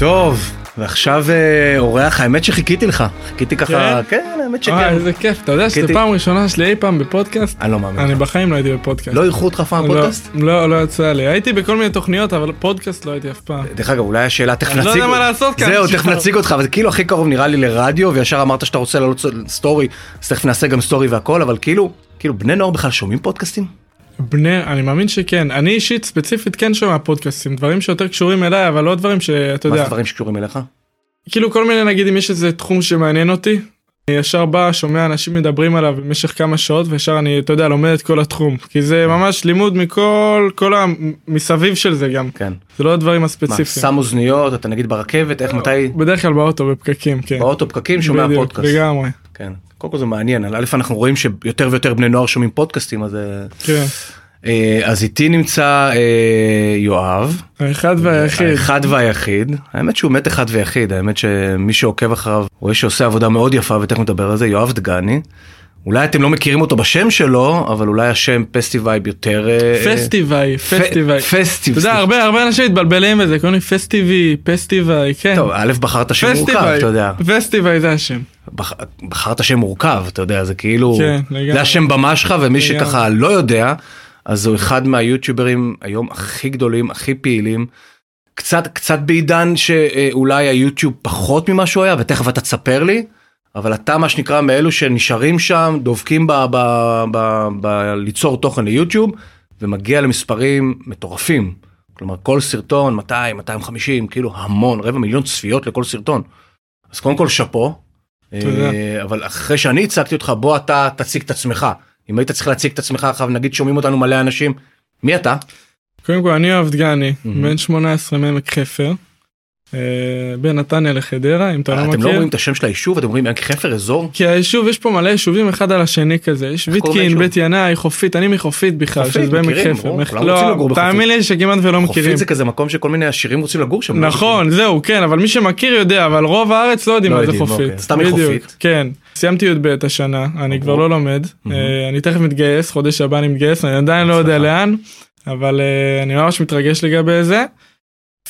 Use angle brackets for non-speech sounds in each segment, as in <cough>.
טוב, ועכשיו אה, אורח, האמת שחיכיתי לך, חיכיתי ככה, כן, האמת וואי, שכן. איזה כיף, אתה יודע שזו. פעם ראשונה שלי אי פעם בפודקאסט? אני לא מאמין אני. בחיים לא הייתי בפודקאסט. לא אירחו אותך פעם לא, בפודקאסט? לא, לא יצא לי. הייתי בכל מיני תוכניות, אבל פודקאסט לא הייתי אף פעם. דרך אגב, אולי השאלה תכף אני נציג... לא יודע מה לעשות כאן, זהו. תכף נציג אותך, אבל כאילו הכי קרוב נראה לי לרדיו, וישר אמרת שאתה רוצה לעלות סטורי, אז תכף נעשה גם סטורי והכל, אבל כאילו, כאילו בני נוער בכלל שומעים פודקאסטים? בני, אני מאמין שכן. אני אישית ספציפית כן שומע פודקאסטים, דברים שיותר קשורים אליי, אבל לא דברים שאתה מה זה יודע, דברים שקשורים אליך? כאילו כל מיני נגיד אם יש איזה תחום שמעניין אותי, אני ישר בא, שומע אנשים מדברים עליו במשך כמה שעות, וישר אני, אתה יודע, לומד את כל התחום. כי זה ממש לימוד מכל, כל המסביב של זה גם. כן. זה לא הדברים מה, הספציפיים. שם אוזניות, אתה נגיד ברכבת, איך מתי? בדרך כלל באוטו בפקקים, כן. באוטו פקקים שומע בדיוק, פודקאסט. לגמרי. כן. קודם כל זה מעניין, א' אנחנו רואים שיותר ויותר בני נוער שומעים פודקאסטים, אז... אה, כן. אה, אז איתי נמצא אה, יואב, האחד והיחיד. האחד והיחיד, האמת שהוא מת אחד ויחיד, האמת שמי שעוקב אחריו רואה שעושה עבודה מאוד יפה ותכף נדבר על זה, יואב דגני. אולי אתם לא מכירים אותו בשם שלו, אבל אולי השם פסטיבייב יותר... פסטיבי, פסטיבי. פסטיב. אתה יודע, הרבה הרבה אנשים מתבלבלים בזה, קוראים לי פסטיבי, פסטיבי, כן. טוב, א' בחרת שם מורכב, אתה יודע. פסטיבי זה השם. בח- בחרת שם מורכב, אתה יודע, זה כאילו, כן, לגמרי. זה השם במה שלך, ומי. שככה לא יודע, אז הוא אחד מהיוטיוברים היום הכי גדולים, הכי פעילים. קצת, קצת בעידן שאולי היוטיוב פחות ממה שהוא היה, ותכף אתה תספר לי, אבל אתה מה שנקרא מאלו שנשארים שם, דופקים ב, ב, ב, ב, ליצור תוכן ליוטיוב, ומגיע למספרים מטורפים. כלומר, כל סרטון 200, 250, כאילו המון, רבע מיליון צפיות לכל סרטון. אז קודם כל שאפו. אה, אבל אחרי שאני הצגתי אותך, בוא אתה תציג את עצמך. אם היית צריך להציג את עצמך עכשיו, נגיד שומעים אותנו מלא אנשים, מי אתה? קודם כל אני אוהב דגני. בן 18 מעמק חפר. אה, בין נתניה לחדרה, אם אתה לא אתם לא מכיר. אומרים את השם של היישוב, אתם אומרים עמק חפר, אזור? כי היישוב, יש פה מלא יישובים אחד על השני כזה, יש ויטקין? בית ינאי, חופית, אני מחופית בכלל, שזה בעמק חפר. לא. תאמין לי שכמעט ולא מכירים. חופית זה כזה מקום שכל מיני עשירים רוצים לגור שם. לא נכון, זהו, כן, אבל מי שמכיר יודע, אבל רוב הארץ לא יודעים לא מה זה חופית. אוקיי. סתם מחופית. כן. סיימתי י"ב השנה, אני כבר. לא לומד. אה, אני תכף מתגייס, חודש הבא אני מתגייס, אני עדיין לא יודע. לאן, אבל אה, אני ממש מתרגש לגבי זה.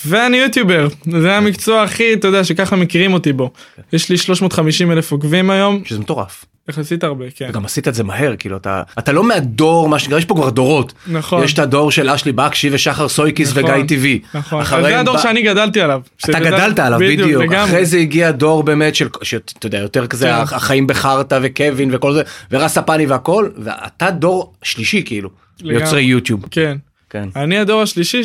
ואני יוטיובר, זה המקצוע הכי, אתה יודע, שככה מכירים אותי בו. יש לי 350 אלף עוקבים היום, שזה מטורף. יחסית הרבה, כן. וגם עשית את זה מהר, כאילו אתה, אתה לא מהדור, מה שנקרא, יש פה כבר דורות. נכון. יש את הדור של אשלי בקשי ושחר סויקיס נכון. וגיא טיווי. נכון, זה הדור בא- שאני גדלתי עליו. אתה שגדל- גדלת עליו בדיוק, לגמרי. אחרי זה הגיע דור באמת של, שאתה יודע, יותר כזה כן. החיים בחרטא וקווין וכל זה, ורס הפני והכל, ואתה דור שלישי כאילו, לגמרי. יוצרי יוטיוב. כן. כן. אני הדור השלישי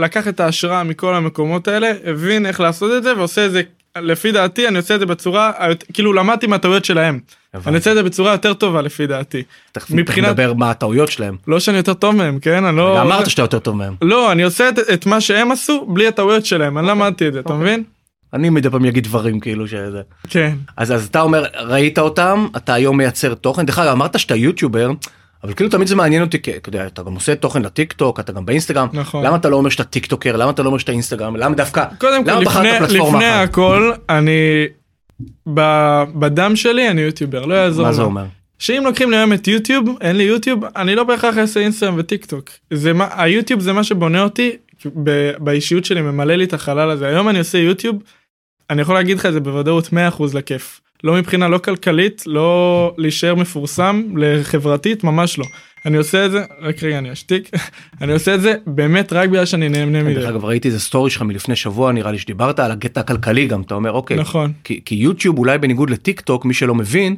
שלקח את ההשראה מכל המקומות האלה, הבין איך לעשות את זה ועושה את זה, לפי דעתי אני עושה את זה בצורה, כאילו למדתי מהטעויות שלהם. הבנתי. אני עושה את זה בצורה יותר טובה לפי דעתי. תכף מבחינת- נדבר מה הטעויות שלהם. לא שאני יותר טוב מהם, כן? אני לא... אמרת שאתה יותר טוב מהם. לא, אני עושה את, את מה שהם עשו בלי הטעויות שלהם, אני למדתי את זה, אתה מבין? אני מדי פעם אגיד דברים כאילו שזה. כן. אז אז אתה אומר ראית אותם אתה היום מייצר תוכן דרך אגב אמרת שאתה יוטיובר אבל כאילו תמיד זה מעניין אותי כי אתה יודע אתה גם עושה תוכן לטיק טוק אתה גם באינסטגרם נכון. למה אתה לא אומר שאתה טיק טוקר למה אתה לא אומר שאתה אינסטגרם למה דווקא קודם כל, לפני, לפני אחת? הכל, אני... ב- בדם שלי אני יוטיובר, לא יעזור. מה זה. אומר שאם לוקחים לי היום את יוטיוב, אין לי יוטיוב, אני לא בהכרח אעשה אינסטגרם וטיק טוק. זה מה, היוטיוב זה מה שבונה אותי ב, באישיות שלי, ממלא לי את החלל הזה. היום אני עושה יוטיוב, אני יכול להגיד לך את זה בוודאות 100% לכיף. לא מבחינה לא כלכלית, לא להישאר מפורסם, לחברתית, ממש לא. אני עושה את זה, רק רגע אני אשתיק, <laughs> אני עושה את זה באמת רק בגלל שאני נהנה מזה. דרך אגב ראיתי איזה סטורי שלך מלפני שבוע נראה לי שדיברת על הקטע הכלכלי גם אתה אומר אוקיי נכון. כי, כי יוטיוב אולי בניגוד לטיק טוק מי שלא מבין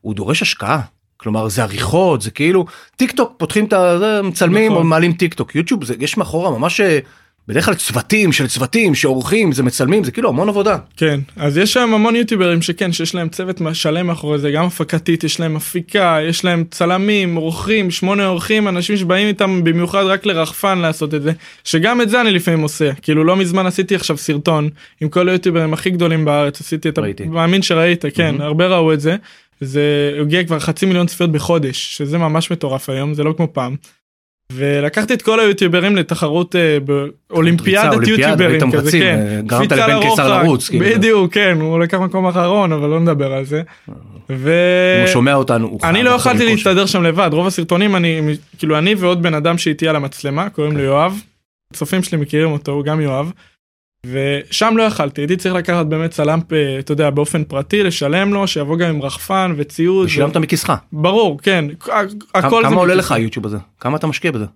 הוא דורש השקעה. כלומר זה עריכות זה כאילו טיק טוק פותחים את. זה, מצלמים נכון. או מעלים טיק טוק יוטיוב זה יש מאחורה ממש אה, בדרך כלל צוותים של צוותים שעורכים זה מצלמים זה כאילו המון עבודה. כן, אז יש שם המון יוטיוברים שכן, שיש להם צוות שלם מאחורי זה, גם הפקתית, יש להם הפיקה, יש להם צלמים, עורכים, שמונה עורכים, אנשים שבאים איתם במיוחד רק לרחפן לעשות את זה, שגם את זה אני לפעמים עושה, כאילו לא מזמן עשיתי עכשיו סרטון עם כל היוטיוברים הכי גדולים בארץ, עשיתי את. ראיתי. מאמין שראית, כן, מהמם. הרבה ראו את זה, זה הגיע כבר חצי מיליון צפיות בחודש, שזה ממש מטורף היום, זה לא כמו פעם. ולקחתי את כל היוטיוברים לתחרות אה, באולימפיאדת יוטיוברים כזה, כן. אה, גרמת לבן קיסר. לרוץ, כאילו. בדיוק, כן, הוא לקח מקום אחרון, אבל לא נדבר על זה. ו... הוא שומע אותנו הוא אני לא יכולתי. להסתדר שם לבד, רוב הסרטונים אני, כאילו אני ועוד בן אדם שאיתי על המצלמה, קוראים לו יואב. הצופים שלי מכירים אותו, הוא גם יואב. ושם לא יכלתי, הייתי צריך לקחת באמת צלם, אה, אתה יודע, באופן פרטי, לשלם לו, שיבוא גם עם רחפן וציוד. ושילמת מכיסך. ברור, כן, הכל. כמה עולה לך היוטיוב הזה? כמה אתה משקיע בזה?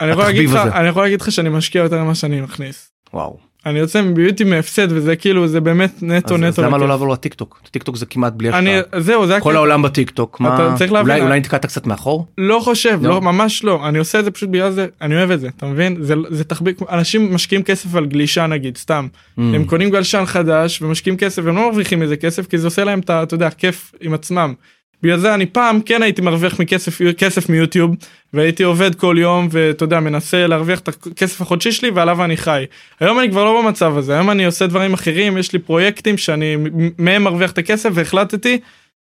אני יכול להגיד לך. אני יכול להגיד לך שאני משקיע יותר ממה שאני מכניס. וואו. אני יוצא ביוטיוב מהפסד וזה כאילו זה באמת נטו אז, נטו. אז למה. לא לעבור לטיק טוק? טיק טוק זה כמעט בלי אני השקעה. זהו זה כל. העולם בטיק טוק. מה? אתה צריך להבין, אולי אולי נתקעת קצת מאחור? לא חושב לא? לא ממש לא אני עושה את זה פשוט בגלל זה אני אוהב את זה אתה מבין זה זה תחביב אנשים משקיעים כסף על גלישה נגיד סתם מממ. הם קונים גלשן חדש ומשקיעים כסף והם לא מרוויחים מזה כסף כי זה עושה להם את אתה יודע כיף עם עצמם. בגלל זה אני פעם כן הייתי מרוויח מכסף כסף מיוטיוב והייתי עובד כל יום ואתה יודע מנסה להרוויח את הכסף החודשי שלי ועליו אני חי. היום אני כבר לא במצב הזה היום אני עושה דברים אחרים יש לי פרויקטים שאני מהם מרוויח את הכסף והחלטתי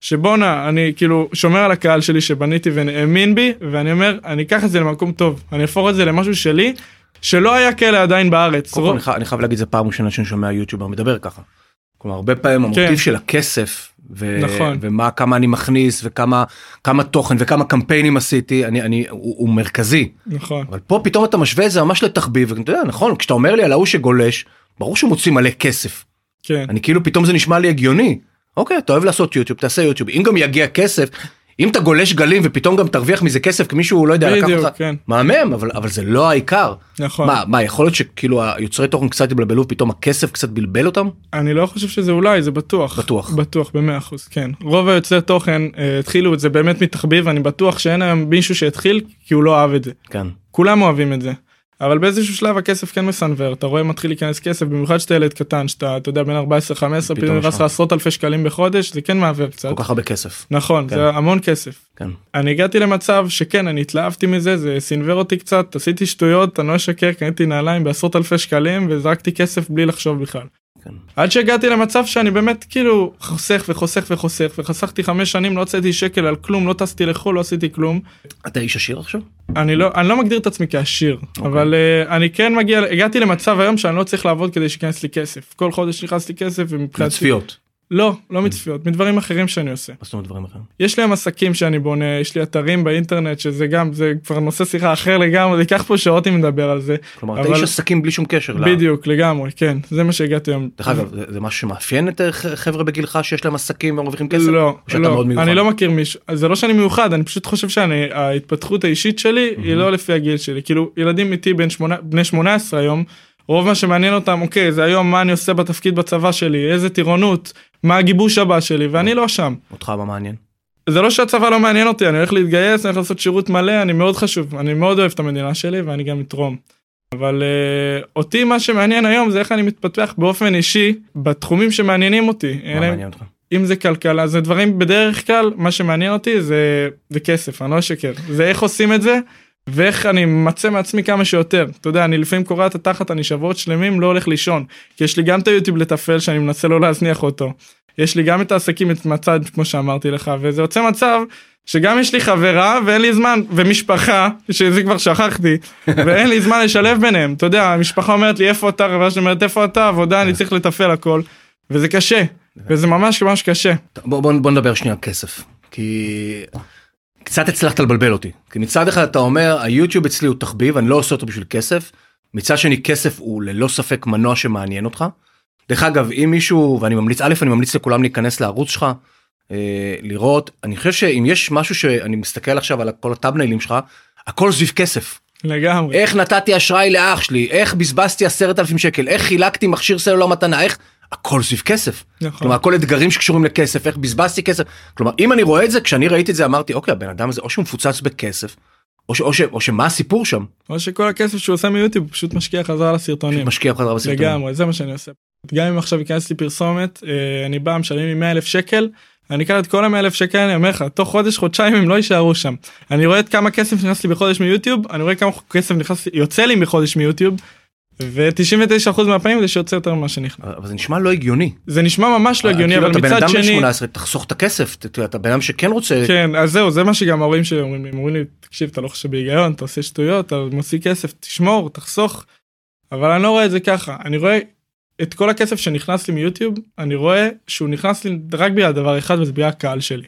שבואנה אני כאילו שומר על הקהל שלי שבניתי והאמין בי ואני אומר אני אקח את זה למקום טוב אני אהפוך את זה למשהו שלי שלא היה כאלה עדיין בארץ. כל, חייב- אני חייב להגיד זה פעם ראשונה שאני שומע יוטיובר מדבר ככה. כלומר הרבה פעמים המוטיב של הכסף ו- כן. נכון. ומה כמה אני מכניס וכמה כמה תוכן וכמה קמפיינים עשיתי אני אני הוא, הוא מרכזי. נכון. אבל פה פתאום אתה משווה את זה ממש לתחביב ואתה יודע נכון כשאתה אומר לי על ההוא שגולש ברור שהוא מוציא מלא כסף. כן. אני כאילו פתאום זה נשמע לי הגיוני. אוקיי אתה אוהב לעשות יוטיוב תעשה יוטיוב אם גם יגיע כסף אם אתה גולש גלים ופתאום גם תרוויח מזה כסף כי מישהו לא יודע לקח בדיוק אותך כן. מהמם אבל אבל זה לא העיקר. נכון. מה מה יכול להיות שכאילו היוצרי תוכן קצת התבלבלו ופתאום הכסף קצת בלבל אותם? אני לא חושב שזה אולי זה בטוח. בטוח. בטוח במאה אחוז כן. רוב היוצרי תוכן אה, התחילו את זה באמת מתחביב אני בטוח שאין היום מישהו שהתחיל כי הוא לא אהב את זה. כן. כולם אוהבים את זה. אבל באיזשהו שלב הכסף כן מסנוור אתה רואה מתחיל להיכנס כסף במיוחד שאתה ילד קטן שאתה אתה יודע בין 14 15 פתאום נכנס לך. לך עשרות אלפי שקלים בחודש זה כן מעוור קצת כל כך הרבה כסף נכון כן. זה המון כסף כן אני הגעתי למצב שכן אני התלהבתי מזה זה סינוור אותי קצת עשיתי שטויות אני לא אשקר קניתי נעליים בעשרות אלפי שקלים וזרקתי כסף בלי לחשוב בכלל. כן. עד שהגעתי למצב שאני באמת כאילו חוסך וחוסך וחוסך וחסכתי חמש שנים לא הוצאתי שקל על כלום לא טסתי לחו"ל לא עשיתי כלום אתה איש עשיר עכשיו אני לא אני לא מגדיר את עצמי כעשיר אוקיי. אבל uh, אני כן מגיע הגעתי למצב היום שאני לא צריך לעבוד כדי שייכנס לי כסף כל חודש נכנס לי כסף ומבחינתי צפיות לא לא מצפיות מדברים אחרים שאני עושה. מה זאת אומרת דברים אחרים? יש לי היום עסקים שאני בונה יש לי אתרים באינטרנט שזה גם זה כבר נושא שיחה אחר לגמרי זה ייקח פה שעות אם נדבר על זה. כלומר אתה איש עסקים בלי שום קשר בדיוק לגמרי כן זה מה שהגעתי היום. דרך אגב זה- משהו שמאפיין את אה, ח- חבר'ה בגילך שיש להם עסקים ומרוויחים כסף? לא, לא? אני לא מכיר מישהו, זה לא שאני מיוחד, אני פשוט חושב שההתפתחות האישית שלי היא לא לפי הגיל שלי, כאילו ילדים איתי בני 18 היום, רוב מה שמעניין אותם, אוקיי, זה היום מה אני עושה בתפקיד בצבא שלי, איזה טירונות, מה הגיבוש הבא שלי, ואני לא שם. אותך מה מעניין זה לא שהצבא לא מעניין אותי, אני הולך להתגייס, אני הולך לעשות שירות מלא, אני מאוד חשוב, אני מאוד אוהב את המדינה שלי ואני גם אתרום. אבל uh, אותי מה שמעניין היום זה איך אני מתפתח באופן אישי בתחומים שמעניינים אותי. מה אלה- מעניין אותך אם זה כלכלה זה דברים בדרך כלל מה שמעניין אותי זה זה כסף אני לא אשקר זה איך עושים את זה ואיך אני ממצה מעצמי כמה שיותר. אתה יודע אני לפעמים קורע את התחת אני שבועות שלמים לא הולך לישון. כי יש לי גם את היוטיוב לתפעל שאני מנסה לא להזניח אותו. יש לי גם את העסקים את מהצד כמו שאמרתי לך וזה יוצא מצב שגם יש לי חברה ואין לי זמן ומשפחה שזה כבר שכחתי <laughs> ואין לי זמן לשלב ביניהם. אתה יודע המשפחה אומרת לי איפה אתה? חברה שלי אומרת איפה אתה? עבודה אני צריך לתפעל הכל. וזה קשה. וזה ממש ממש קשה. בוא, בוא, בוא נדבר שנייה על כסף. כי קצת הצלחת לבלבל אותי כי מצד אחד אתה אומר היוטיוב אצלי הוא תחביב אני לא עושה אותו בשביל כסף מצד שני כסף הוא ללא ספק מנוע שמעניין אותך. דרך אגב אם מישהו ואני ממליץ א' אני ממליץ לכולם להיכנס לערוץ שלך אה, לראות אני חושב שאם יש משהו שאני מסתכל עכשיו על כל הטאבניילים שלך הכל סביב כסף. לגמרי. איך נתתי אשראי לאח שלי? איך בזבזתי עשרת אלפים שקל? איך חילקתי מכשיר סלולר מתנה איך הכל סביב כסף. נכון. כלומר הכל אתגרים שקשורים לכסף איך בזבזתי כסף. כלומר אם אני רואה את זה כשאני ראיתי את זה אמרתי אוקיי הבן אדם הזה או שהוא מפוצץ בכסף או, ש, או, ש, או שמה הסיפור שם? או שכל הכסף שהוא עושה מיוטיוב הוא פשוט משקיע חזרה לסרטונים. משקיע בחזרה בסרטון. לגמרי זה מה שאני עושה. גם אם עכשיו ייכנס לי פרסומת אה, אני בא משלמים לי 100 אלף שקל אני אקח את כל ה-100 אלף שקל אני אומר לך תוך חודש חודשיים הם לא יישארו שם. אני רואה את כמה כסף נכנס לי בחודש מיוטיוב אני רואה כמה כסף נכנס יוצא לי מחודש מיוטיוב ו-99% מהפעמים זה שיוצא יותר ממה שנכנס אבל זה נשמע לא הגיוני. זה נשמע ממש לא הגיוני כאילו, אבל אתה בן מצד אדם בן שני 18 תחסוך את הכסף אתה בן אדם שכן רוצה כן אז זהו זה מה שגם ההורים שלי אומרים לי אומרים לי תקשיב אתה לא חושב בהיגיון אתה עושה שטויות אתה מוציא כסף תשמור תחסוך. אבל אני לא רואה את זה ככה אני רואה את כל הכסף שנכנס לי מיוטיוב אני רואה שהוא נכנס לי רק בגלל דבר אחד וזה בגלל הקהל שלי.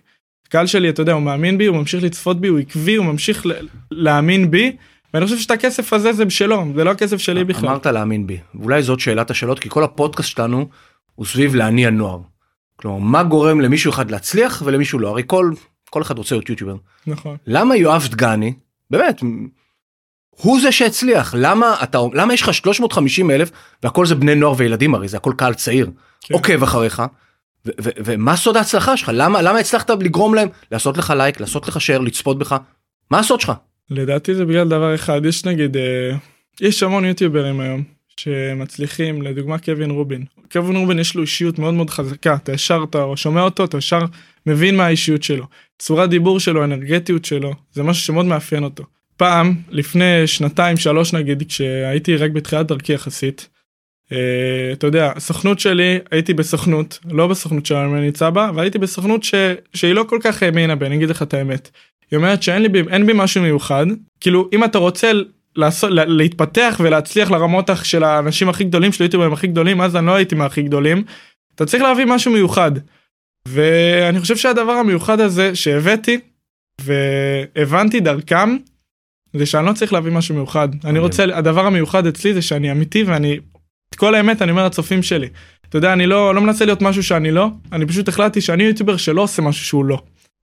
הקהל שלי אתה יודע הוא מאמין בי הוא ממשיך לצפות בי הוא עקבי הוא ממשיך להאמין בי ואני חושב שאת הכסף הזה זה בשלו זה לא הכסף שלי בכלל. אמרת להאמין בי אולי זאת שאלת השאלות כי כל הפודקאסט שלנו הוא סביב להניע נוער. כלומר מה גורם למישהו אחד להצליח ולמישהו לא הרי כל כל אחד רוצה להיות יוטיובר. נכון. למה יואב דגני באמת הוא זה שהצליח למה אתה למה יש לך 350 אלף והכל זה בני נוער וילדים הרי זה הכל קהל צעיר כן. עוקב אחריך. ומה סוד ההצלחה שלך למה למה הצלחת לגרום להם לעשות לך לייק לעשות לך שייר לצפות בך מה הסוד שלך. לדעתי זה בגלל דבר אחד יש נגיד אה, יש המון יוטיוברים היום שמצליחים לדוגמה קווין רובין קווין רובין יש לו אישיות מאוד מאוד חזקה אתה ישר אתה שומע אותו אתה ישר מבין מה האישיות שלו צורת דיבור שלו אנרגטיות שלו זה משהו שמאוד מאפיין אותו. פעם לפני שנתיים שלוש נגיד כשהייתי רק בתחילת דרכי יחסית. Uh, אתה יודע סוכנות שלי הייתי בסוכנות לא בסוכנות שאני נמצא בה והייתי בסוכנות ש, שהיא לא כל כך האמינה בי אני אגיד לך את האמת. היא אומרת שאין לי בי אין בי משהו מיוחד כאילו אם אתה רוצה לעשות לה, להתפתח ולהצליח לרמות של האנשים הכי גדולים של היוטיוברים הכי גדולים אז אני לא הייתי מהכי גדולים. אתה צריך להביא משהו מיוחד. ואני חושב שהדבר המיוחד הזה שהבאתי והבנתי דרכם זה שאני לא צריך להביא משהו מיוחד אני רוצה הדבר המיוחד אצלי זה שאני אמיתי ואני את כל האמת אני אומר לצופים שלי. אתה יודע אני לא לא מנסה להיות משהו שאני לא אני פשוט החלטתי שאני יוטיובר שלא עושה משהו שהוא לא.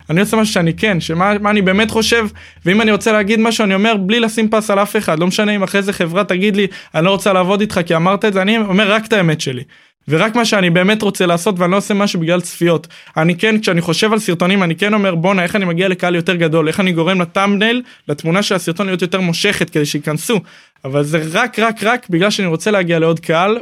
אני עושה משהו שאני כן שמה מה אני באמת חושב ואם אני רוצה להגיד משהו אני אומר בלי לשים פס על אף אחד לא משנה אם אחרי זה חברה תגיד לי אני לא רוצה לעבוד איתך כי אמרת את זה אני אומר רק את האמת שלי. ורק מה שאני באמת רוצה לעשות ואני לא עושה משהו בגלל צפיות. אני כן כשאני חושב על סרטונים אני כן אומר בואנה איך אני מגיע לקהל יותר גדול איך אני גורם לטאמנייל לתמונה של הסרטון להיות יותר מושכת כדי שייכנסו. אבל זה רק רק רק בגלל שאני רוצה להגיע לעוד קהל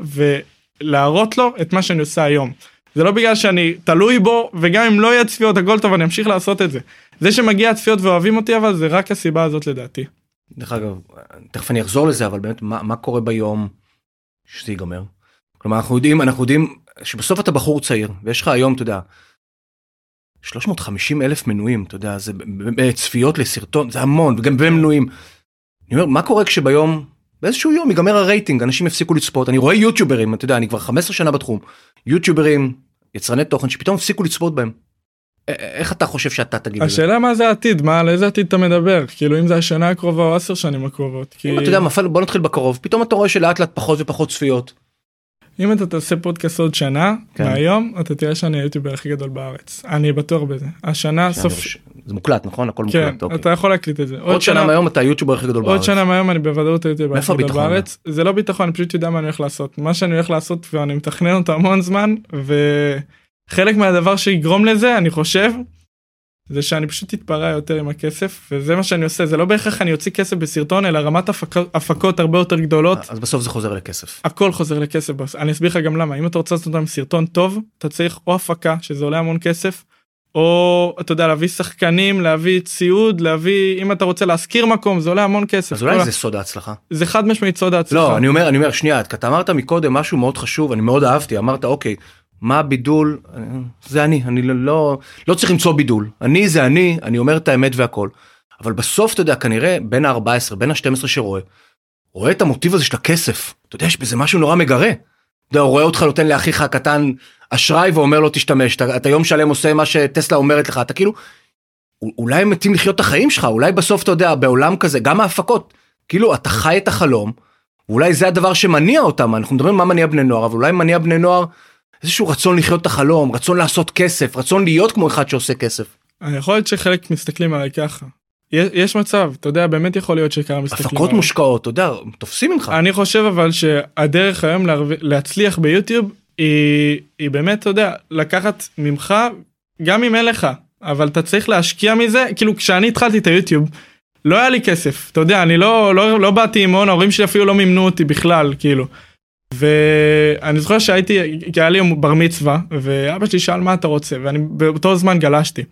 ולהראות לו את מה שאני עושה היום. זה לא בגלל שאני תלוי בו וגם אם לא יהיה צפיות הכל טוב אני אמשיך לעשות את זה. זה שמגיע צפיות ואוהבים אותי אבל זה רק הסיבה הזאת לדעתי. דרך אגב תכף אני אחזור לזה אבל באמת מה, מה קורה ביום שזה ייגמר. כלומר אנחנו יודעים אנחנו יודעים שבסוף אתה בחור צעיר ויש לך היום אתה יודע. 350 אלף מנויים אתה יודע זה צפיות לסרטון זה המון וגם במנויים. אני אומר מה קורה כשביום באיזשהו יום ייגמר הרייטינג אנשים יפסיקו לצפות אני רואה יוטיוברים אתה יודע אני כבר 15 שנה בתחום יוטיוברים יצרני תוכן שפתאום הפסיקו לצפות בהם. איך אתה חושב שאתה תגיד את זה? השאלה מה זה העתיד מה על איזה עתיד אתה מדבר כאילו אם זה השנה הקרובה או עשר שנים הקרובות כי אם אתה יודע מה, בוא נתחיל בקרוב פתאום אתה רואה שלאט לאט פחות ופחות צפיות. אם אתה תעשה פודקאסט עוד שנה כן. מהיום אתה תראה שאני היוטיובר הכי גדול בארץ אני בטוח בזה השנה סוף זה מוקלט נכון הכל כן מוקלט. אוקיי. אתה יכול להקליט את זה עוד שנה מהיום אתה היוטיובר הכי גדול עוד בארץ. שנה מהיום אני בוודאות היוטיובר מאיפה הכי גדול? בארץ זה לא ביטחון אני פשוט יודע מה אני הולך לעשות מה שאני הולך לעשות ואני מתכנן אותו המון זמן וחלק מהדבר שיגרום לזה אני חושב. זה שאני פשוט אתפרע יותר עם הכסף וזה מה שאני עושה זה לא בהכרח אני אוציא כסף בסרטון אלא רמת הפקות, הפקות הרבה יותר גדולות אז בסוף זה חוזר לכסף. הכל חוזר לכסף אני אסביר לך גם למה אם אתה רוצה לעשות אותם סרטון טוב אתה צריך או הפקה שזה עולה המון כסף. או אתה יודע להביא שחקנים להביא ציוד להביא אם אתה רוצה להשכיר מקום זה עולה המון כסף. אז אולי זה סוד ההצלחה. זה חד משמעית סוד ההצלחה. לא אני אומר אני אומר שנייה אתה אמרת מקודם משהו מאוד חשוב אני מאוד אהבתי אמרת אוקיי מה הבידול זה אני אני לא לא לא צריך למצוא בידול אני זה אני אני אומר את האמת והכל. אבל בסוף אתה יודע כנראה בין ה-14 בין ה-12 שרואה רואה את המוטיב הזה של הכסף אתה יודע יש בזה משהו נורא מגרה. אתה רואה אותך נותן לאחיך הקטן אשראי ואומר לו תשתמש אתה, אתה יום שלם עושה מה שטסלה אומרת לך אתה כאילו אולי הם מתים לחיות את החיים שלך אולי בסוף אתה יודע בעולם כזה גם ההפקות כאילו אתה חי את החלום. אולי זה הדבר שמניע אותם אנחנו מדברים מה מניע בני נוער אבל אולי מניע בני נוער איזשהו רצון לחיות את החלום רצון לעשות כסף רצון להיות כמו אחד שעושה כסף. יכול להיות שחלק מסתכלים עליי ככה. יש, מצב אתה יודע באמת יכול להיות שכמה מסתכלים הפקות עליי. מושקעות אתה יודע תופסים ממך. אני חושב אבל שהדרך היום. להצליח ביוטיוב היא, היא באמת אתה יודע לקחת ממך גם אם אין לך אבל אתה צריך להשקיע מזה כאילו כשאני התחלתי את היוטיוב לא היה לי כסף אתה יודע אני לא לא לא באתי עם הון ההורים שלי אפילו לא מימנו אותי בכלל כאילו. ואני זוכר שהייתי כי היה לי בר מצווה ואבא שלי שאל מה אתה רוצה ואני באותו זמן גלשתי.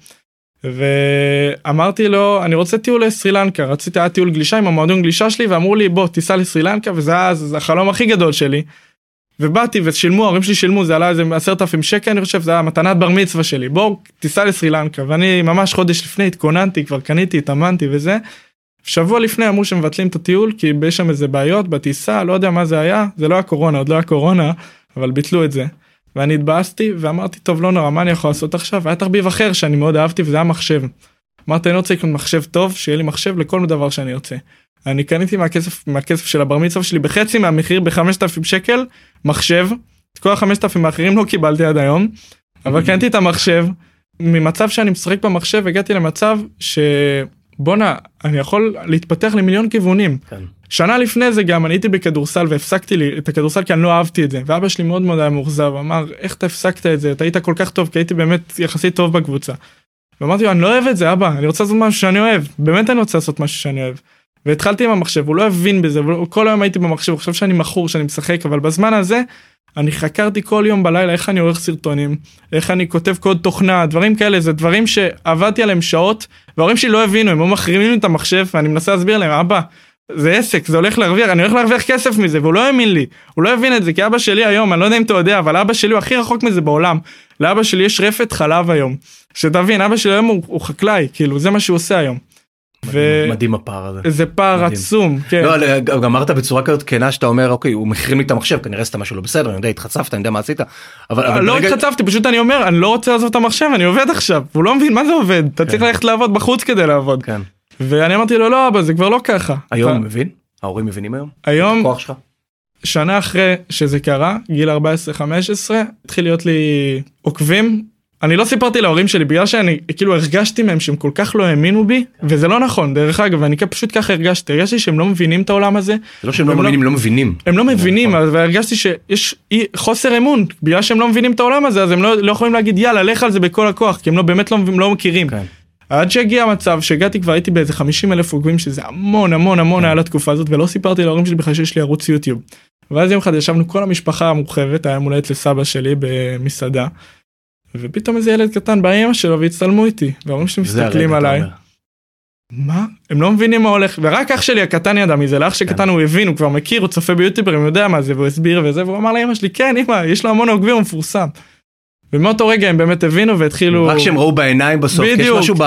ואמרתי לו אני רוצה טיול לסרי לנקה רציתי היה טיול גלישה עם המועדון גלישה שלי ואמרו לי בוא תיסע לסרי לנקה וזה היה זה החלום הכי גדול שלי. ובאתי ושילמו ההורים שלי שילמו זה עלה איזה עשרת אלפים שקל אני חושב זה היה מתנת בר מצווה שלי בוא תיסע לסרי לנקה ואני ממש חודש לפני התכוננתי כבר קניתי התאמנתי וזה. שבוע לפני אמרו שמבטלים את הטיול כי יש שם איזה בעיות בטיסה לא יודע מה זה היה זה לא היה קורונה עוד לא היה קורונה אבל ביטלו את זה. ואני התבאסתי ואמרתי טוב לא נורא מה אני יכול לעשות עכשיו והיה תחביב אחר שאני מאוד אהבתי וזה היה מחשב. אמרתי אני רוצה לקנות מחשב טוב שיהיה לי מחשב לכל דבר שאני רוצה. אני קניתי מהכסף מהכסף של הבר מצווה שלי בחצי מהמחיר ב-5,000 שקל מחשב את כל ה-5,000 האחרים לא קיבלתי עד היום אבל קניתי את המחשב ממצב שאני משחק במחשב הגעתי למצב שבואנה אני יכול להתפתח למיליון כיוונים כן. שנה לפני זה גם אני הייתי בכדורסל והפסקתי לי את הכדורסל כי אני לא אהבתי את זה ואבא שלי מאוד מאוד היה מאוכזב אמר איך אתה הפסקת את זה אתה היית כל כך טוב כי הייתי באמת יחסית טוב בקבוצה. ואמרתי לו אני לא אוהב את זה אבא אני רוצה לעשות משהו שאני אוהב באמת אני רוצה לעשות משהו שאני אוהב. והתחלתי עם המחשב הוא לא הבין בזה הוא- כל היום הייתי במחשב הוא חושב שאני מכור שאני משחק אבל בזמן הזה אני חקרתי כל יום בלילה איך אני עורך סרטונים איך אני כותב קוד תוכנה דברים כאלה זה דברים שעבדתי עליהם שעות וההורים שלי לא הבינו הם היו מחרימים לי את המחשב ואני מנסה להסביר להם אבא זה עסק זה הולך להרוויח אני הולך להרוויח כסף מזה והוא לא האמין לי. הוא לא הבין את זה כי אבא שלי היום אני לא יודע אם אתה יודע אבל אבא שלי הוא הכי רחוק מזה בעולם. לאבא שלי יש רפת חלב היום. שתבין אבא שלי היום הוא, הוא חקלאי כאילו זה מה שהוא עושה היום. מדהים- מדהים הפער הזה. וזה פער מדהים. עצום כן. לא, אבל גם אמרת בצורה כזאת כנה שאתה אומר אוקיי הוא מחרים לי את המחשב כנראה עשית משהו לא בסדר אני יודע התחצפת אני יודע מה עשית. אבל אבל לא ברגע- התחצפתי פשוט אני אומר אני לא רוצה לעזוב את המחשב אני עובד עכשיו הוא לא מבין מה זה עובד אתה צריך ללכת לעבוד בחוץ כדי לעבוד כן. ואני אמרתי לו לא אבא זה כבר לא ככה. היום אתה- מבין? ההורים מבינים היום? היום הכוח שלך? שנה אחרי שזה קרה גיל 14-15 התחיל להיות לי עוקבים. אני לא סיפרתי להורים שלי בגלל שאני כאילו הרגשתי מהם שהם כל כך לא האמינו בי וזה לא נכון דרך אגב אני פשוט ככה הרגשתי הרגשתי שהם לא מבינים את העולם הזה זה לא שהם לא לא- מבינים, לא מבינים. הם לא מבינים נכון. אז והרגשתי שיש חוסר אמון בגלל שהם לא מבינים את העולם הזה אז הם לא, לא יכולים להגיד יאללה לך על זה בכל הכוח כי הם לא באמת לא, לא מכירים. כן. עד שהגיע המצב שהגעתי כבר הייתי באיזה 50 אלף עוקבים שזה המון המון המון כן. היה לתקופה הזאת ולא סיפרתי להורים שלי בכלל שיש לי ערוץ יוטיוב. ואז יום אחד ישבנו כל המשפחה המורחבת היה יום הולדת לסבא שלי במסעדה. ופתאום איזה ילד קטן בא אמא שלו והצטלמו איתי וההורים שלי מסתכלים עליי. מה הם לא מבינים מה הולך ורק אח שלי הקטן ידע מזה לאח שקטן הוא הבין הוא כבר מכיר הוא צופה ביוטיוברים הוא יודע מה זה והוא הסביר וזה והוא אמר לאמא שלי כן אמא יש לו המון עוקבים הוא מפורסם. ומאותו רגע הם באמת הבינו והתחילו רק שהם ראו בעיניים בסוף, כי יש בדיוק. משהו ב...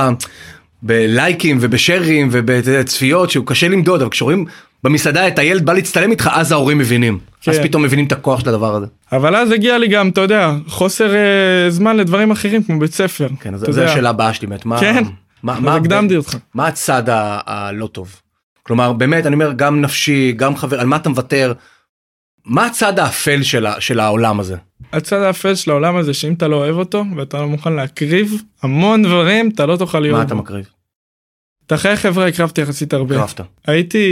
בלייקים ובשרים ובצפיות שהוא קשה למדוד, אבל כשרואים במסעדה את הילד בא להצטלם איתך, אז ההורים מבינים. כן. אז פתאום מבינים את הכוח של הדבר הזה. אבל אז הגיע לי גם אתה יודע חוסר אה, זמן לדברים אחרים כמו בית ספר. כן, אז זו. השאלה הבאה שלי, באמת. מה- כן, מה- מה- הקדמתי אותך. מה הצד הלא טוב? כלומר, באמת, אני אומר, גם נפשי, גם חבר, על מה אתה מוותר? מה הצד האפל של ה- של העולם הזה? הצד האפל של העולם הזה שאם אתה לא אוהב אותו ואתה לא מוכן להקריב המון דברים אתה לא תוכל להיות. מה אתה. מקריב? את החיי חברה הקרבתי יחסית הרבה. קרבת. הייתי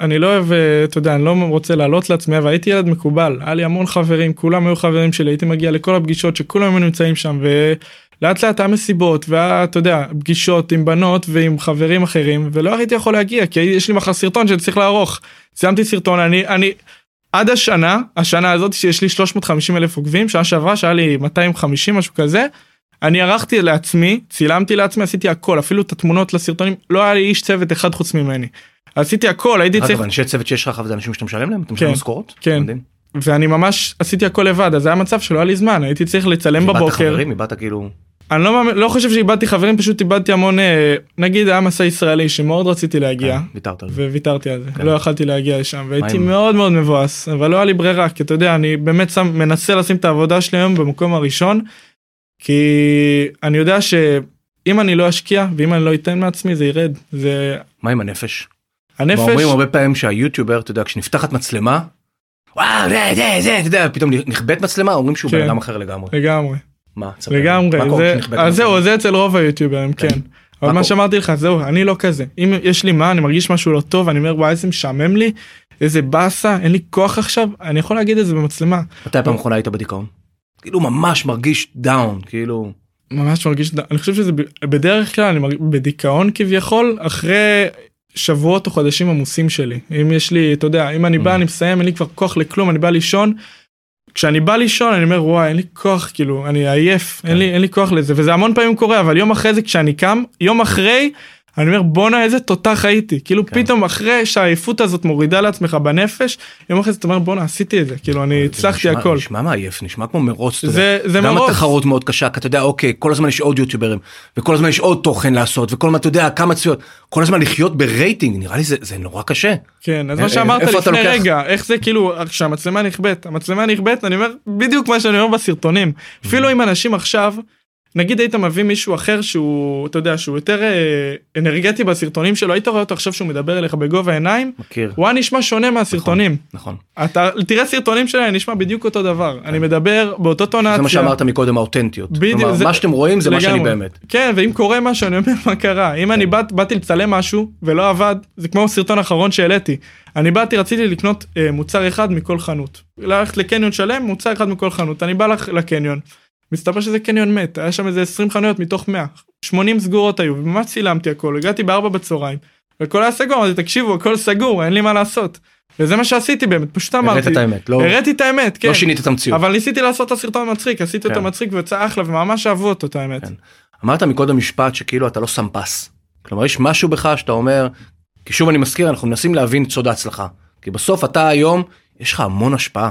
אני לא אוהב אה, אתה יודע אני לא רוצה לעלות לעצמי אבל הייתי ילד מקובל היה לי המון חברים כולם היו חברים שלי הייתי מגיע לכל הפגישות שכולם היו נמצאים שם ולאט לאט היה מסיבות והיה אתה יודע פגישות עם בנות ועם חברים אחרים ולא הייתי יכול להגיע כי יש לי מחר סרטון שאני צריך לערוך. סיימתי סרטון אני אני עד השנה השנה הזאת שיש לי 350 אלף עוקבים שנה שעברה שהיה לי 250 משהו כזה. אני ערכתי לעצמי צילמתי לעצמי עשיתי הכל אפילו את התמונות לסרטונים לא היה לי איש צוות אחד חוץ ממני. עשיתי הכל הייתי צריך אגב, אנשי צוות שיש לך זה אנשים שאתה משלם להם? אתה משלם כן, משכורות? כן. ואני ממש עשיתי הכל לבד אז היה מצב שלא היה לי זמן הייתי צריך לצלם איבדת בבוקר חברים? איבדת כאילו... אני לא, לא חושב שאיבדתי חברים פשוט איבדתי המון אה, נגיד היה מסע ישראלי שמאוד רציתי להגיע כן, ויתרת על זה. וויתרתי על זה כן. לא יכלתי להגיע לשם והייתי מאוד מאוד מבואס אבל לא היה לי ברירה כי אתה יודע אני באמת שם מנסה לשים את העבודה שלי היום במקום הראשון כי אני יודע שאם אני לא אשקיע ואם אני לא אתן מעצמי זה ירד זה מה עם הנפש? הנפש אומרים הרבה פעמים שהיוטיובר, אתה יודע, כשנפתחת מצלמה, וואו, זה, זה, זה, אתה יודע, פתאום נכבדת מצלמה, אומרים שהוא כן. בן אדם אחר לגמרי. לגמרי מה? לגמרי זה אז? זהו זה אצל רוב היוטיוברים כן. כן. אבל מה? שאמרתי לך זהו אני לא כזה אם יש לי מה אני מרגיש משהו לא טוב אני אומר וואי איזה משעמם לי איזה באסה אין לי כוח עכשיו אני יכול להגיד את זה במצלמה מתי הפעם האחרונה היית בדיכאון? כאילו ממש מרגיש דאון, כאילו... ממש מרגיש אני חושב שזה בדרך כלל אני מרגיש בדיכאון כביכול אחרי שבועות או חודשים עמוסים שלי אם יש לי אתה יודע אם אני בא Mm. אני מסיים אין לי כבר כוח לכלום אני בא לישון. כשאני בא לישון אני אומר וואי אין לי כוח כאילו אני עייף אין לי אין לי כוח לזה וזה המון פעמים קורה אבל יום אחרי זה כשאני קם יום אחרי אני אומר בואנה איזה תותח הייתי כאילו כן. פתאום אחרי שהעייפות הזאת מורידה לעצמך בנפש יום אחרי זה אתה אומר בואנה עשיתי את זה כאילו אני הצלחתי נשמע- הכל. נשמע מעייף, נשמע כמו מרוץ. זה זה גם מרוץ. התחרות מאוד קשה, כי אתה יודע, אוקיי, כל הזמן יש עוד יוטיוברים, וכל הזמן יש עוד תוכן לעשות, וכל הזמן, אתה יודע, כמה צפיות, כל הזמן לחיות ברייטינג, נראה לי זה זה נורא קשה. כן אז אה, מה שאמרת איפה אתה לפני? רגע איך זה כאילו כשהמצלמה נכבית המצלמה נכבית אני אומר בדיוק מה שאני אומר בסרטונים. אפילו אם אנשים עכשיו נגיד היית מביא מישהו אחר שהוא אתה יודע שהוא יותר אה, אנרגטי בסרטונים שלו היית רואה אותו עכשיו שהוא מדבר אליך בגובה העיניים מכיר. הוא היה נשמע שונה מהסרטונים נכון. אתה תראה סרטונים שלי נשמע בדיוק אותו דבר אני מדבר באותו טונציה. זה מה שאמרת מקודם האותנטיות. בדיוק, כלומר, זה- מה שאתם רואים זה מה שאני לגמרי. באמת. כן ואם קורה משהו אני אומר מה קרה אם אני באת, באתי לצלם משהו ולא עבד זה כמו הסרטון האחרון שהעליתי אני באתי רציתי לקנות אה, מוצר אחד מכל חנות ללכת לקניון שלם מוצר אחד מכל חנות אני בא לח- לקניון. מסתבר שזה קניון מת היה שם איזה 20 חנויות מתוך 100 80 סגורות היו וממש צילמתי הכל הגעתי בארבע בצהריים. והכל היה סגור אמרתי תקשיבו הכל סגור אין לי מה לעשות. וזה מה שעשיתי באמת פשוט אמרתי. הראית את האמת. לא הראיתי את האמת כן. לא שינית את המציאות. אבל ניסיתי לעשות את הסרטון מצחיק עשיתי אותו כן. מצחיק ויצא אחלה וממש אהבו אותו את האמת. כן. אמרת מקודם משפט שכאילו אתה לא שם פס. כלומר יש משהו בך שאתה אומר, כי שוב אני מזכיר אנחנו מנסים להבין את סוד ההצלחה. כי בסוף אתה היום יש לך המון השפעה.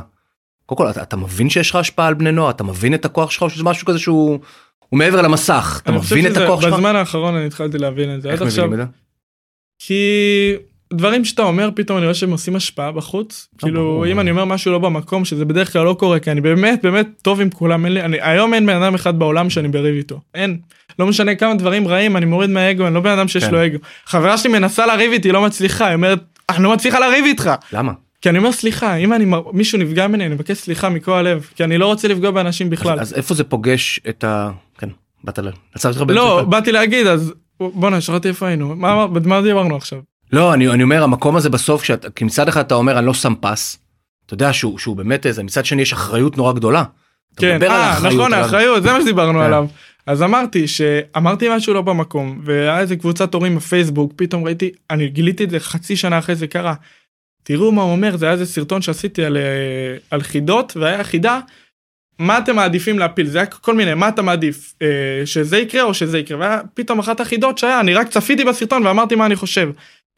קודם כל אתה, אתה מבין שיש לך השפעה על בני נוער אתה מבין את הכוח שלך או שזה משהו כזה שהוא הוא מעבר למסך אתה מבין את הכוח שלך. בזמן האחרון אני התחלתי להבין את זה. עד עכשיו? כי דברים שאתה אומר פתאום אני רואה שהם עושים השפעה בחוץ כאילו ברור. אם אני אומר משהו לא במקום שזה בדרך כלל לא קורה כי אני באמת באמת טוב עם כולם אין לי אני היום אין בן אדם אחד בעולם שאני בריב איתו אין לא משנה כמה דברים רעים אני מוריד מהאגו אני לא בן אדם שיש כן. לו אגו חברה שלי מנסה לריב איתי לא מצליחה היא אומרת אני לא מצליחה לריב איתך למה? כי אני אומר סליחה אם אני מישהו נפגע ממני אני מבקש סליחה מכל הלב כי אני לא רוצה לפגוע באנשים בכלל. אז, אז איפה זה פוגש את ה... כן, באת ל... לא. באתי להגיד אז בואנה שכחתי איפה היינו מה במה דיברנו עכשיו. לא אני, אני אומר המקום הזה בסוף שאתה כי מצד אחד אתה אומר אני לא שם פס. אתה יודע שהוא, שהוא באמת איזה מצד שני יש אחריות נורא גדולה. כן, אה, נכון, אבל- האחריות, זה מה שדיברנו כן. עליו. אז אמרתי שאמרתי משהו לא במקום, והיה איזה קבוצת הורים בפייסבוק, פתאום ראיתי, אני גיליתי את זה חצי שנה אחרי זה קרה. תראו מה הוא אומר, זה היה איזה סרטון שעשיתי על, אה, על חידות, והיה חידה, מה אתם מעדיפים להפיל, זה היה כל מיני, מה אתה מעדיף, אה, שזה יקרה או שזה יקרה, והיה פתאום אחת החידות שהיה, אני רק צפיתי בסרטון ואמרתי מה אני חושב.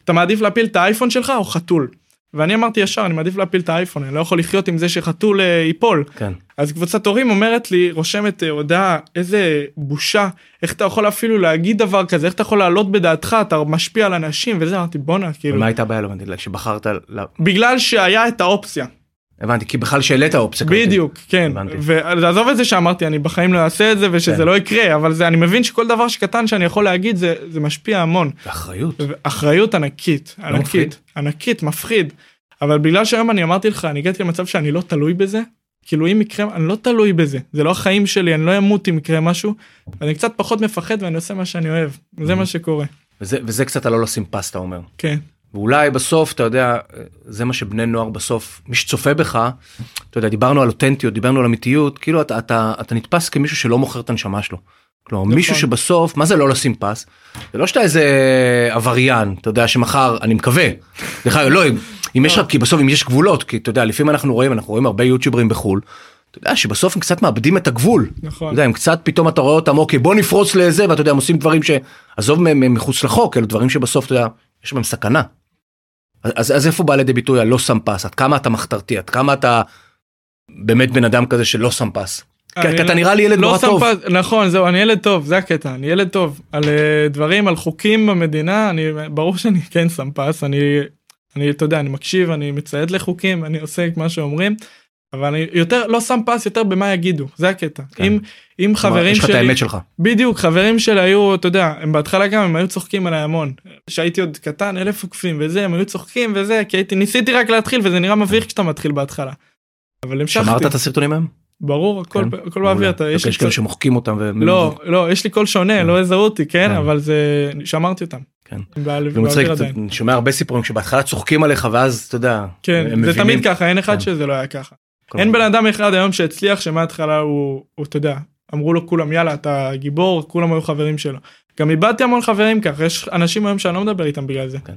אתה מעדיף להפיל את האייפון שלך או חתול? ואני אמרתי ישר, אני מעדיף להפיל את האייפון, אני לא יכול לחיות עם זה שחתול אה, ייפול. כן. אז קבוצת הורים אומרת לי, רושמת אה, הודעה, איזה בושה, איך אתה יכול אפילו להגיד דבר כזה, איך אתה יכול להעלות בדעתך, אתה משפיע על אנשים וזה, אמרתי בואנה, כאילו, ומה הייתה הבעיה? לא הבנתי, שבחרת... ל- בגלל שהיה את האופציה, הבנתי, כי בכלל שהעלית אופציה כזאת. בדיוק, כן, הבנתי. ועזוב את זה שאמרתי, אני בחיים לא אעשה את זה ושזה כן. לא יקרה, אבל זה, אני מבין שכל דבר שקטן שאני יכול להגיד זה, זה משפיע המון, אחריות. אחריות ענקית, לא מפחיד? ענקית, ענקית, מפחיד, אבל בגלל שהיום אני אמרתי לך, אני הגעתי למצב שאני לא תלוי בזה, כאילו אם יקרה, אני לא תלוי בזה, זה לא החיים שלי, אני לא אמות אם יקרה משהו, אני קצת פחות מפחד ואני עושה מה שאני אוהב, זה מה שקורה, וזה, וזה קצת הלא לשים פס, אתה אומר. כן, ואולי בסוף, אתה יודע, זה מה שבני נוער בסוף, מי שצופה בך, אתה יודע, דיברנו על אותנטיות, דיברנו על אמיתיות, כאילו אתה, אתה, אתה נתפס כמישהו שלא מוכר את הנשמה שלו. כלומר, נכון. מישהו שבסוף, מה זה לא לשים פס? זה לא שאתה איזה עבריין, אתה יודע, שמחר, אני מקווה, דרך אגב, לא, אם, אם יש לך, כי בסוף אם יש גבולות, כי אתה יודע, לפעמים אנחנו רואים, אנחנו רואים הרבה יוטיוברים בחו"ל, אתה יודע שבסוף הם קצת מאבדים את הגבול. אתה נכון, יודע, הם קצת פתאום אתה רואה אותם, אוקיי, בוא נפרוץ לזה, ואתה יודע, הם עושים דברים שעזוב מחוץ לחוק, אלו דברים שבסוף, אתה יודע, יש בהם סכנה. אז, אז איפה בא לידי ביטוי הלא שם פס? עד כמה אתה מחתרתי? עד כמה אתה באמת בן אדם כזה שלא שם פס? כי אתה נראה לי ילד לא נורא טוב. פס- נכון זהו אני ילד טוב זה הקטע אני ילד טוב על אה, דברים על חוקים במדינה אני ברור שאני <laughs> כן שם פס אני אני אתה יודע אני מקשיב אני מציית לחוקים אני עושה את מה שאומרים. אבל אני יותר לא שם פס יותר במה יגידו זה הקטע כן. אם אם חברים יש לך את שלי האמת שלך. בדיוק חברים שלי היו אתה יודע הם בהתחלה גם הם היו צוחקים עליי המון שהייתי עוד קטן אלף עוקבים וזה הם היו צוחקים וזה כי הייתי ניסיתי רק להתחיל וזה נראה מביך כשאתה מתחיל בהתחלה. אבל המשכתי שמרת את הסרטונים היום? ברור הכל כן? הכל באוויר אתה יש לי יש כאלה קצת- שמוחקים אותם. ו- לא לא יש לי קול שונה כן. לא יזהו אותי כן כן. אבל זה שמרתי אותם. כן. אני שומע הרבה סיפורים שבהתחלה צוחקים עליך ואז אתה יודע. כן זה. תמיד ככה אין אחד כן. שזה לא היה ככה. אין בן אדם אחד היום שהצליח שמההתחלה הוא הוא, אתה יודע אמרו לו כולם יאללה אתה גיבור כולם היו חברים שלו. גם איבדתי המון חברים ככה יש אנשים היום שאני לא מדבר איתם בגלל זה. כן.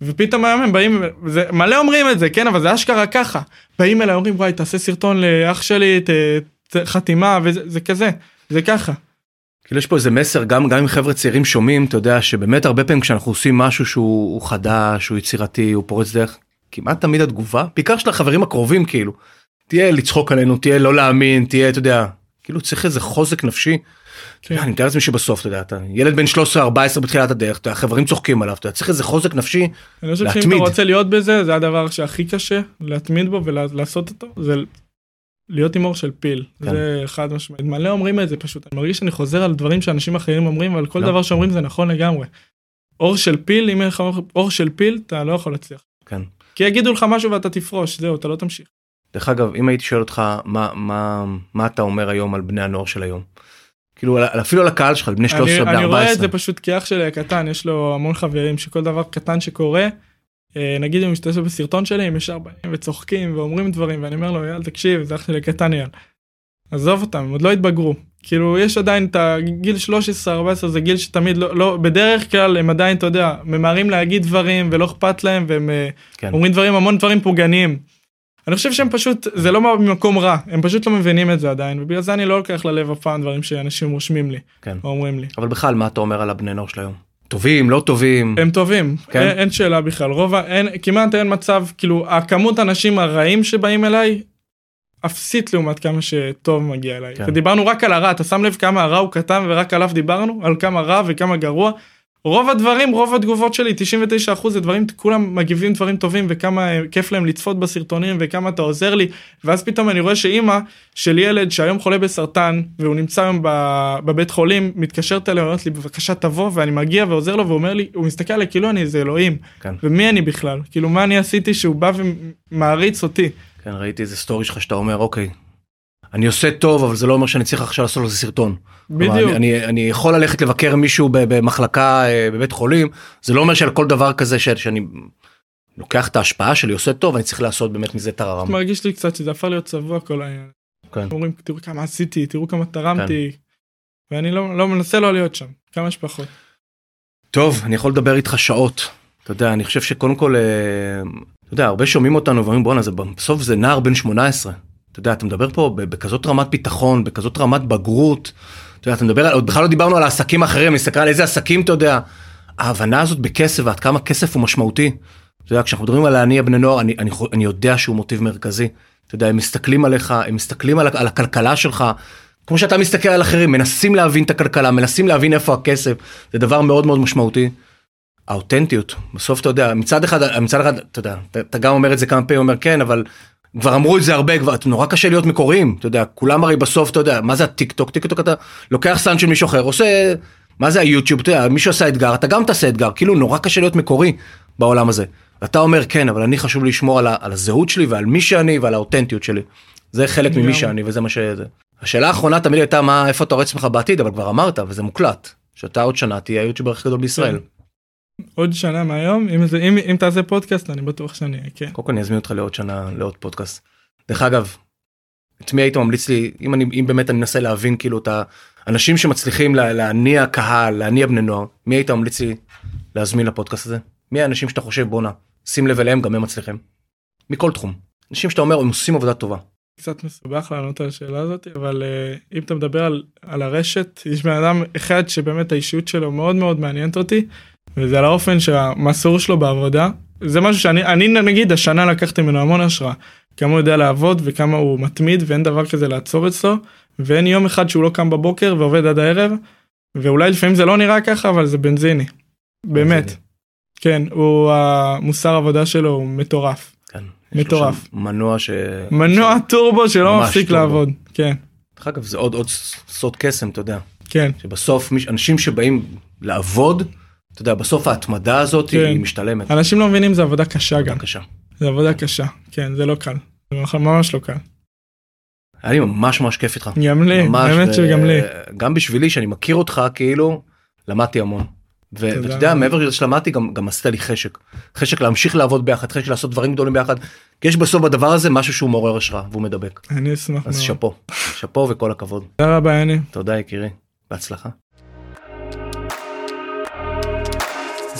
ופתאום היום הם באים זה מלא אומרים את זה כן אבל זה אשכרה ככה באים אליי אומרים וואי תעשה סרטון לאח שלי ת, ת, חתימה וזה זה כזה זה ככה. כאילו יש פה איזה מסר גם גם אם חבר'ה צעירים שומעים אתה יודע שבאמת הרבה פעמים כשאנחנו עושים משהו שהוא הוא חדש הוא יצירתי הוא פורץ דרך כמעט תמיד התגובה בעיקר של החברים הקרובים כאילו תהיה לצחוק עלינו תהיה לא להאמין תהיה אתה יודע כאילו צריך איזה חוזק נפשי. כן. אני מתאר לעצמי שבסוף אתה יודע אתה ילד בן 13 14 בתחילת הדרך אתה יודע, החברים צוחקים עליו אתה צריך איזה חוזק נפשי אני חושב שאם. אתה רוצה להיות בזה זה הדבר שהכי קשה להתמיד בו ולעשות אותו זה להיות עם אור של פיל כן. זה חד משמעית מלא אומרים את זה פשוט אני מרגיש שאני חוזר על דברים שאנשים אחרים אומרים אבל כל לא. דבר שאומרים זה נכון לגמרי. אור של פיל אם אין לך אור של פיל אתה לא יכול להצליח. כן. כי יגידו לך משהו ואתה תפרוש זהו אתה לא תמשיך. דרך אגב, אם הייתי שואל אותך מה, מה, מה אתה אומר היום על בני הנוער של היום? כאילו על- אפילו על הקהל שלך, בני 13, אני, בני אני רואה את 14. זה פשוט כי אח שלי הקטן יש לו המון חברים שכל דבר קטן שקורה. אה, נגיד אם משתתף בסרטון שלי הם ישר באים וצוחקים ואומרים דברים ואני אומר לו יאללה תקשיב זה אח שלי הקטן יאללה. עזוב אותם הם עוד לא התבגרו כאילו יש עדיין את הגיל 13 14 זה גיל שתמיד לא, לא בדרך כלל הם עדיין אתה יודע ממהרים להגיד דברים ולא אכפת להם והם אה, כן. אומרים דברים המון דברים פוגעניים. אני חושב שהם פשוט זה לא ממקום רע הם פשוט לא מבינים את זה עדיין ובגלל זה אני לא לוקח ללב אף פעם דברים שאנשים רושמים לי כן. או אומרים לי. אבל בכלל, מה אתה אומר על הבני נוער של היום? טובים, לא טובים? הם טובים כן? אין, אין שאלה בכלל רוב אין כמעט אין מצב כאילו הכמות האנשים הרעים שבאים אליי. אפסית לעומת כמה שטוב מגיע אליי כן. ודיברנו רק על הרע אתה שם לב כמה הרע הוא קטן ורק עליו דיברנו על כמה רע וכמה גרוע. רוב הדברים רוב התגובות שלי 99% זה דברים כולם מגיבים דברים טובים וכמה אה, כיף להם לצפות בסרטונים וכמה אתה עוזר לי. ואז פתאום אני רואה שאימא של ילד שהיום חולה בסרטן והוא נמצא היום בבית חולים מתקשרת אליי אומרת לי בבקשה תבוא ואני מגיע ועוזר לו ואומר לי הוא מסתכל עליי כאילו אני איזה אלוהים. כן. ומי אני בכלל? כאילו מה אני עשיתי שהוא בא ומעריץ אותי? כן, ראיתי איזה סטורי שלך שאתה אומר, אוקיי, אני עושה טוב, אבל זה לא אומר שאני צריך עכשיו לעשות לזה סרטון. בדיוק אני, אני, אני יכול ללכת לבקר מישהו במחלקה אה, בבית חולים, זה לא אומר שעל כל דבר כזה ש, שאני לוקח את ההשפעה שלי, עושה טוב, אני צריך לעשות באמת מזה טררם. מרגיש לי קצת שזה הפך להיות צבוע כל העניין. כן. אומרים תראו כמה עשיתי תראו כמה תרמתי ואני לא לא מנסה לא להיות שם כמה שפחות. טוב, אני יכול לדבר איתך שעות. אתה יודע, אני חושב שקודם כל, אה, אתה יודע, הרבה שומעים אותנו ואומרים, בואנה, זה בסוף זה נער בן 18. אתה יודע, אתה מדבר פה בכזאת רמת ביטחון, בכזאת רמת בגרות. אתה יודע, אתה מדבר, עוד בכלל לא דיברנו על העסקים האחרים, אני מסתכל על איזה עסקים, אתה יודע. ההבנה הזאת בכסף ועד כמה כסף הוא משמעותי. אתה יודע, כשאנחנו מדברים על להניע בני נוער, אני, אני, אני יודע שהוא מוטיב מרכזי. אתה יודע, הם מסתכלים עליך, הם מסתכלים על, על הכלכלה שלך, כמו שאתה מסתכל על אחרים, מנסים להבין את הכלכלה, מנסים להבין איפה הכסף, זה דבר מאוד מאוד משמעותי. האותנטיות, בסוף אתה יודע, מצד אחד, מצד אחד, אתה יודע, אתה גם אומר את זה כמה פעמים, אומר כן, אבל כבר אמרו את זה הרבה, כבר נורא קשה להיות מקוריים, אתה יודע, כולם הרי בסוף, אתה יודע, מה זה הטיק טוק, טיק טוק אתה לוקח סאנד של מישהו אחר, עושה, מה זה היוטיוב, אתה יודע, מישהו עשה אתגר, אתה גם תעשה אתגר, כאילו נורא קשה להיות מקורי בעולם הזה. אתה אומר כן, אבל אני חשוב לשמור על, ה, על הזהות שלי ועל מי שאני ועל האותנטיות שלי. זה חלק ממי. שאני וזה מה שזה. השאלה האחרונה תמיד הייתה מה, איפה אתה רואה עצמך בעתיד, אבל כבר אמרת וזה מוקלט, שאתה עוד שנה תהיה היוטיובר הכי גדול בישראל. עוד שנה מהיום אם זה אם אם תעשה פודקאסט אני בטוח שאני אהיה כן. קודם כל אני אזמין אותך לעוד שנה לעוד פודקאסט. דרך אגב, את מי היית ממליץ לי אם אני אם באמת אני מנסה להבין כאילו את האנשים שמצליחים לה, להניע קהל להניע בני נוער מי היית ממליץ לי להזמין לפודקאסט הזה מי האנשים שאתה חושב בואנה שים לב אליהם גם הם מצליחים. מכל תחום אנשים שאתה אומר הם עושים עבודה טובה. קצת מסובך לענות על השאלה הזאת אבל uh, אם אתה מדבר על, על הרשת יש בן אדם אחד שבאמת האישיות שלו מאוד מאוד מעניינת אותי וזה על האופן שהמסור שלו בעבודה זה משהו שאני אני נגיד השנה לקחתי ממנו המון השראה. כמה הוא יודע לעבוד וכמה הוא מתמיד ואין דבר כזה לעצור אצלו ואין יום אחד שהוא לא קם בבוקר ועובד עד הערב ואולי לפעמים זה לא נראה ככה אבל זה בנזיני. באמת. כן הוא המוסר עבודה שלו הוא מטורף. כן, מטורף. מנוע ש... מנוע טורבו שלא מפסיק טורבו. לעבוד כן. דרך אגב זה עוד עוד סוד קסם אתה יודע. כן. שבסוף אנשים שבאים לעבוד אתה יודע בסוף ההתמדה הזאת כן. היא משתלמת. אנשים לא מבינים זה עבודה קשה גם בבקשה. זה עבודה קשה כן זה לא קל זה ממש לא קל היה לי ממש ממש כיף איתך. גם לי באמת ו- שגם לי גם בשבילי שאני מכיר אותך כאילו למדתי המון. ואתה יודע. מעבר לזה שלמדתי גם גם עשית לי חשק. חשק להמשיך לעבוד ביחד חשק לעשות דברים גדולים ביחד. כי יש בסוף בדבר הזה משהו שהוא מעורר השראה והוא מדבק. אני אשמח אז מאוד שאפו. שאפו וכל הכבוד. תודה רבה יני תודה יקירי. בהצלחה.